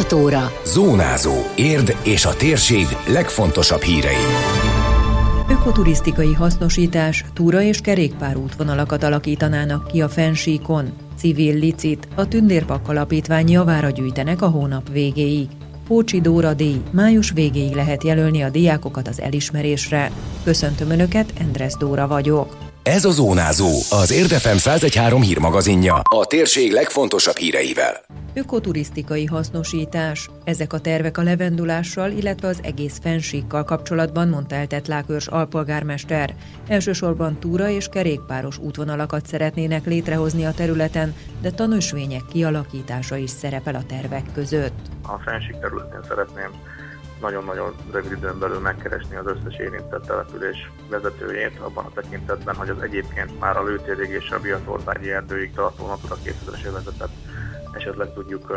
6 óra. Zónázó. Érd és a térség legfontosabb hírei. Ökoturisztikai hasznosítás, túra és kerékpár útvonalakat alakítanának ki a fensíkon. Civil licit, a Tündérpak Alapítvány javára gyűjtenek a hónap végéig. Pócsi Dóra díj. Május végéig lehet jelölni a diákokat az elismerésre. Köszöntöm Önöket, Endres Dóra vagyok. Ez a Zónázó, az Érdefem 113 hírmagazinja, a térség legfontosabb híreivel. Ökoturisztikai hasznosítás. Ezek a tervek a levendulással, illetve az egész fensíkkal kapcsolatban, mondta el Tetlákörs alpolgármester. Elsősorban túra és kerékpáros útvonalakat szeretnének létrehozni a területen, de tanúsvények kialakítása is szerepel a tervek között. A fensík területén szeretném nagyon-nagyon rövid időn belül megkeresni az összes érintett település vezetőjét, abban a tekintetben, hogy az egyébként már a lőtérig és a Biatorbágyi erdőig tartó Natura 2000-es övezetet esetleg tudjuk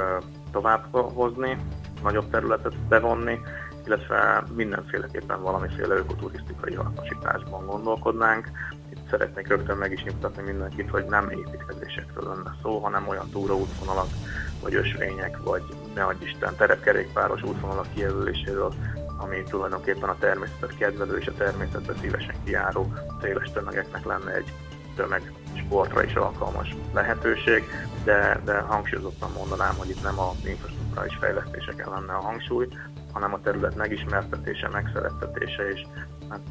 tovább hozni, nagyobb területet bevonni, illetve mindenféleképpen valamiféle ökoturisztikai hasznosításban gondolkodnánk. Szeretnék rögtön meg is nyugtatni mindenkit, hogy nem építkezésekről lenne szó, hanem olyan túraútvonalak, vagy ösvények, vagy ne adj Isten terepkerékpáros útvonalak kijelöléséről, ami tulajdonképpen a természetet kedvelő és a természetbe szívesen kijáró széles tömegeknek lenne egy tömeg sportra is alkalmas lehetőség, de, de hangsúlyozottan mondanám, hogy itt nem a infrastruktúrális fejlesztéseken lenne a hangsúly, hanem a terület megismertetése, megszerettetése és hát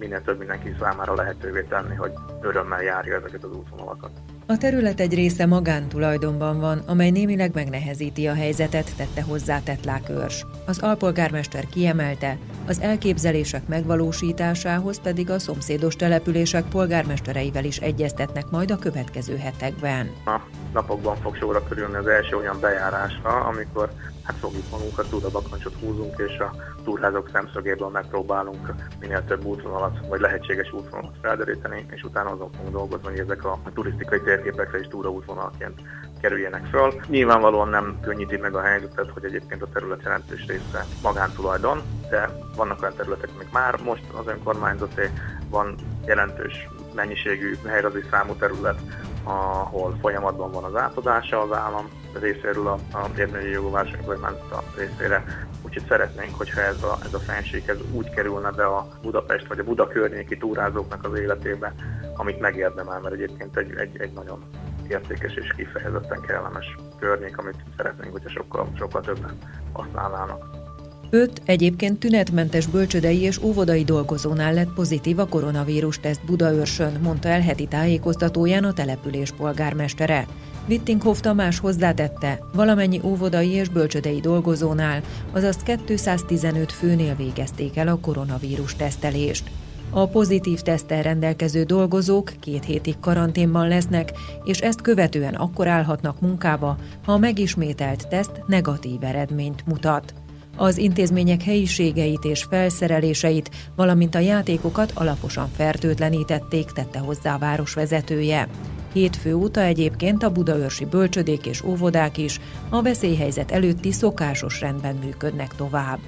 minél több mindenki számára lehetővé tenni, hogy örömmel járja ezeket az útvonalakat. A terület egy része magántulajdonban van, amely némileg megnehezíti a helyzetet, tette hozzá Tetlák őrs. Az alpolgármester kiemelte, az elképzelések megvalósításához pedig a szomszédos települések polgármestereivel is egyeztetnek majd a következő hetekben. A napokban fog sorra körülni az első olyan bejárásra, amikor fogjuk magunkat, túrabakancsot húzunk, és a túrházok szemszögéből megpróbálunk minél több útvonalat, vagy lehetséges útvonalat felderíteni, és utána azon fogunk dolgozni, hogy ezek a turisztikai térképekre is túraútvonalként kerüljenek föl. Nyilvánvalóan nem könnyíti meg a helyzetet, hogy egyébként a terület jelentős része magántulajdon, de vannak olyan területek, amik már most az önkormányzaté, van jelentős mennyiségű helyrazi számú terület, ahol folyamatban van az átadása az állam részéről a, a érvényi jogóvás önkormányzata részére. Úgyhogy szeretnénk, hogyha ez a, ez a fenség ez úgy kerülne be a Budapest vagy a Buda környéki túrázóknak az életébe, amit megérdemel, mert egyébként egy, egy, egy nagyon értékes és kifejezetten kellemes környék, amit szeretnénk, hogyha sokkal, sokkal többen használnának. Öt egyébként tünetmentes bölcsödei és óvodai dolgozónál lett pozitív a koronavírus teszt Budaörsön, mondta el heti tájékoztatóján a település polgármestere. Wittinghoff Tamás hozzátette, valamennyi óvodai és bölcsödei dolgozónál, azaz 215 főnél végezték el a koronavírus tesztelést. A pozitív tesztel rendelkező dolgozók két hétig karanténban lesznek, és ezt követően akkor állhatnak munkába, ha a megismételt teszt negatív eredményt mutat. Az intézmények helyiségeit és felszereléseit, valamint a játékokat alaposan fertőtlenítették, tette hozzá a város vezetője. Hétfő óta egyébként a budaörsi bölcsödék és óvodák is a veszélyhelyzet előtti szokásos rendben működnek tovább.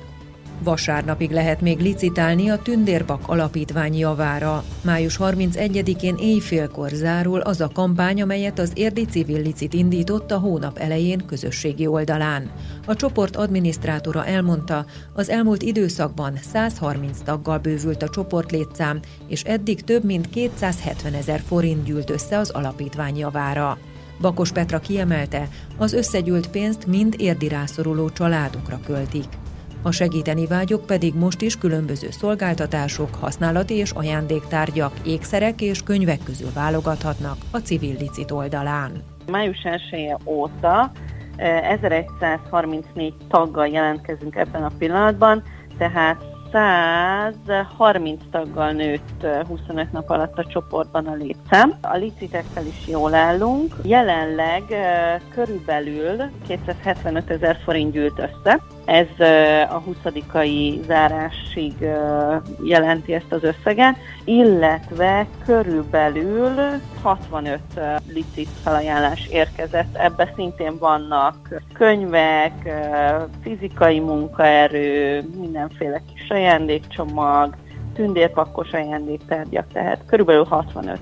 Vasárnapig lehet még licitálni a Tündérbak alapítvány javára. Május 31-én éjfélkor zárul az a kampány, amelyet az Érdi Civil Licit indított a hónap elején közösségi oldalán. A csoport adminisztrátora elmondta, az elmúlt időszakban 130 taggal bővült a csoport létszám, és eddig több mint 270 ezer forint gyűlt össze az alapítvány javára. Bakos Petra kiemelte, az összegyűlt pénzt mind érdi rászoruló családokra költik. A segíteni vágyok pedig most is különböző szolgáltatások, használati és ajándéktárgyak, ékszerek és könyvek közül válogathatnak a civil licit oldalán. Május 1 óta 1134 taggal jelentkezünk ebben a pillanatban, tehát 130 taggal nőtt 25 nap alatt a csoportban a létszám. A licitekkel is jól állunk. Jelenleg körülbelül 275 ezer forint gyűlt össze. Ez a 20 zárásig jelenti ezt az összeget, illetve körülbelül 65 licit felajánlás érkezett. Ebbe szintén vannak könyvek, fizikai munkaerő, mindenféle kis ajándékcsomag, tündérpakkos ajándéktárgyak, tehát körülbelül 65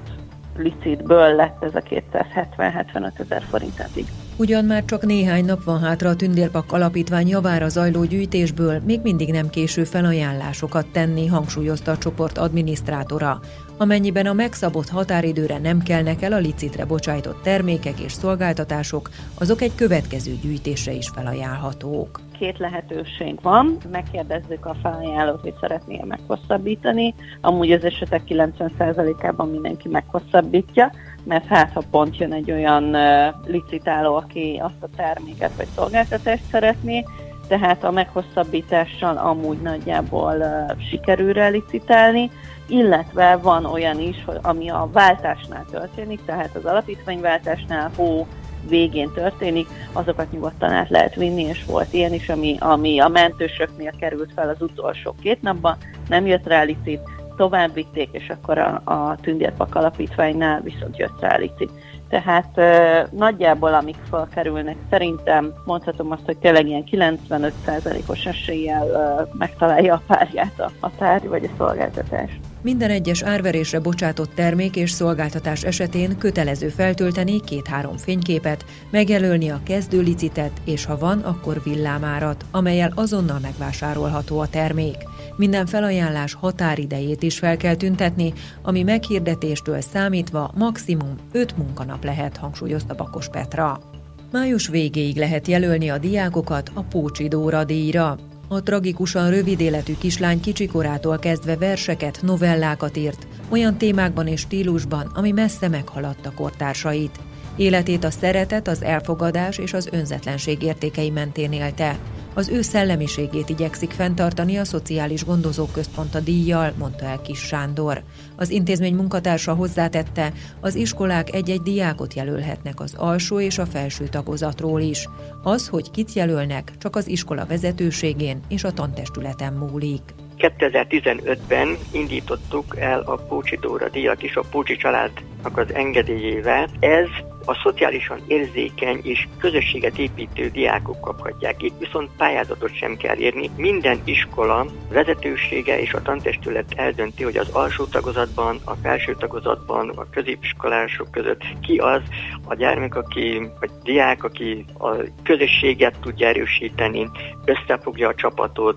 licitből lett ez a 270-75 ezer forint eddig. Ugyan már csak néhány nap van hátra a Tündérpak alapítvány javára zajló gyűjtésből, még mindig nem késő felajánlásokat tenni, hangsúlyozta a csoport adminisztrátora. Amennyiben a megszabott határidőre nem kelnek el a licitre bocsájtott termékek és szolgáltatások, azok egy következő gyűjtésre is felajánlhatók. Két lehetőség van, megkérdezzük a felajánlót, hogy szeretné meghosszabbítani. Amúgy az esetek 90%-ában mindenki meghosszabbítja, mert hát ha pont jön egy olyan licitáló, aki azt a terméket vagy szolgáltatást szeretné, tehát a meghosszabbítással amúgy nagyjából uh, sikerül licitálni, illetve van olyan is, ami a váltásnál történik, tehát az alapítványváltásnál hó végén történik, azokat nyugodtan át lehet vinni, és volt ilyen is, ami, ami a mentősöknél került fel az utolsó két napban, nem jött rá licit, tovább vitték, és akkor a, a Tündérpak alapítványnál viszont jött rá. Tehát ö, nagyjából amik felkerülnek, szerintem mondhatom azt, hogy tényleg ilyen 95%-os eséllyel ö, megtalálja a párját a, a tárgy vagy a szolgáltatás. Minden egyes árverésre bocsátott termék és szolgáltatás esetén kötelező feltölteni két-három fényképet, megjelölni a kezdőlicitet, és ha van, akkor villámárat, amelyel azonnal megvásárolható a termék. Minden felajánlás határidejét is fel kell tüntetni, ami meghirdetéstől számítva maximum 5 munkanap lehet, hangsúlyozta Bakos Petra. Május végéig lehet jelölni a diákokat a Pócsi Dóra díjra. A tragikusan rövid életű kislány kicsikorától kezdve verseket, novellákat írt, olyan témákban és stílusban, ami messze meghaladta kortársait. Életét a szeretet, az elfogadás és az önzetlenség értékei mentén élte. Az ő szellemiségét igyekszik fenntartani a Szociális Gondozók Központa díjjal, mondta el Kis Sándor. Az intézmény munkatársa hozzátette, az iskolák egy-egy diákot jelölhetnek az alsó és a felső tagozatról is. Az, hogy kit jelölnek, csak az iskola vezetőségén és a tantestületen múlik. 2015-ben indítottuk el a Pócsi Dóra díjat is a Pócsi családnak az engedélyével. Ez a szociálisan érzékeny és közösséget építő diákok kaphatják. Itt viszont pályázatot sem kell érni. Minden iskola vezetősége és a tantestület eldönti, hogy az alsó tagozatban, a felső tagozatban, a középiskolások között ki az a gyermek, aki, vagy diák, aki a közösséget tudja erősíteni, összefogja a csapatot,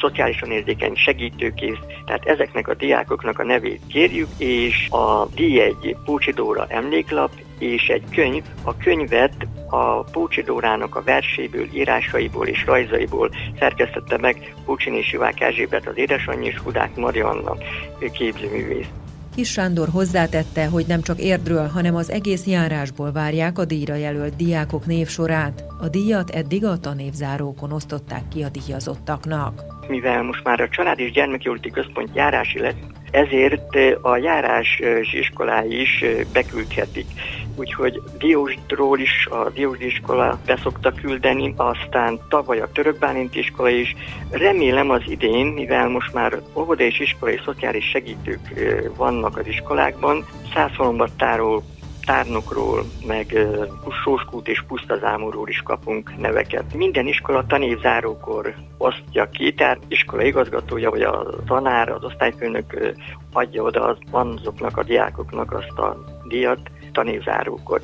szociálisan érzékeny segítőkész, tehát ezeknek a diákoknak a nevét kérjük, és a díj egy Pócsi Dóra emléklap, és egy könyv. A könyvet a Pócsi Dórának a verséből, írásaiból és rajzaiból szerkesztette meg Pócsin és Ivák Erzsébet, az édesanyja és Hudák Marianna képzőművész. Kis Sándor hozzátette, hogy nem csak érdről, hanem az egész járásból várják a díjra jelölt diákok névsorát. A díjat eddig a tanévzárókon osztották ki a díjazottaknak. Mivel most már a Család és Gyermekjóléti Központ járási lett, ezért a járás iskolái is beküldhetik. Úgyhogy Diósdról is a Diósdi iskola beszokta küldeni, aztán tavaly a Török Bálint iskola is. Remélem az idén, mivel most már óvoda és iskolai szociális segítők vannak az iskolákban, Szászolombattáról tárnokról, meg Sóskút és Pusztazámorról is kapunk neveket. Minden iskola tanévzárókor osztja ki, tehát iskola igazgatója vagy a tanár, az osztályfőnök adja oda az, azoknak a diákoknak azt a díjat tanévzárókor.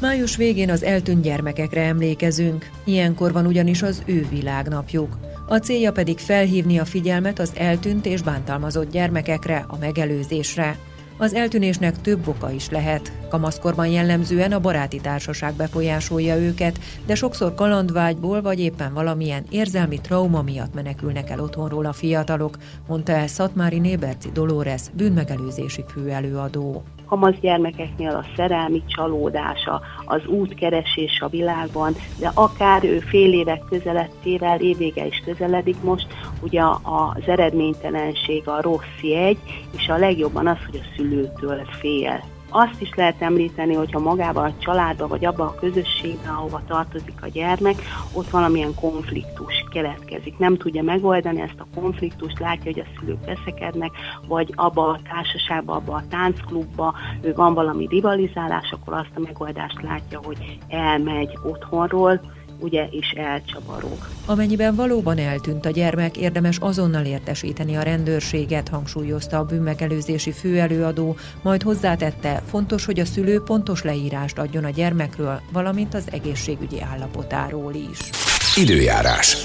Május végén az eltűnt gyermekekre emlékezünk, ilyenkor van ugyanis az ő világnapjuk. A célja pedig felhívni a figyelmet az eltűnt és bántalmazott gyermekekre, a megelőzésre. Az eltűnésnek több oka is lehet. Kamaszkorban jellemzően a baráti társaság befolyásolja őket, de sokszor kalandvágyból vagy éppen valamilyen érzelmi trauma miatt menekülnek el otthonról a fiatalok, mondta el Szatmári Néberci Dolores, bűnmegelőzési főelőadó kamasz gyermekeknél a szerelmi csalódása, az útkeresés a világban, de akár ő fél évek közelettével, évvége is közeledik most, ugye az eredménytelenség, a rossz jegy, és a legjobban az, hogy a szülőtől fél. Azt is lehet említeni, hogyha magában a családba vagy abban a közösségben, ahova tartozik a gyermek, ott valamilyen konfliktus keletkezik. Nem tudja megoldani ezt a konfliktust, látja, hogy a szülők veszekednek, vagy abba a társaságban, abba a táncklubba van valami rivalizálás, akkor azt a megoldást látja, hogy elmegy otthonról, ugye, és elcsavarog. Amennyiben valóban eltűnt a gyermek, érdemes azonnal értesíteni a rendőrséget, hangsúlyozta a bűnmegelőzési főelőadó, majd hozzátette, fontos, hogy a szülő pontos leírást adjon a gyermekről, valamint az egészségügyi állapotáról is. Időjárás.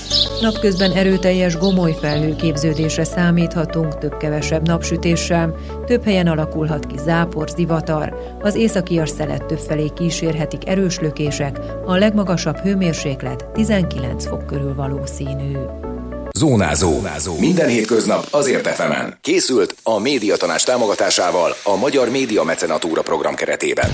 Napközben erőteljes gomoly felhőképződésre számíthatunk, több-kevesebb napsütéssel, több helyen alakulhat ki zápor, zivatar, az északias szelet többfelé kísérhetik erős lökések, a legmagasabb hőmérséklet 19 fok körül valószínű. Zónázó. Zónázó. Minden hétköznap azért efemen. Készült a médiatanás támogatásával a Magyar Média Mecenatúra program keretében.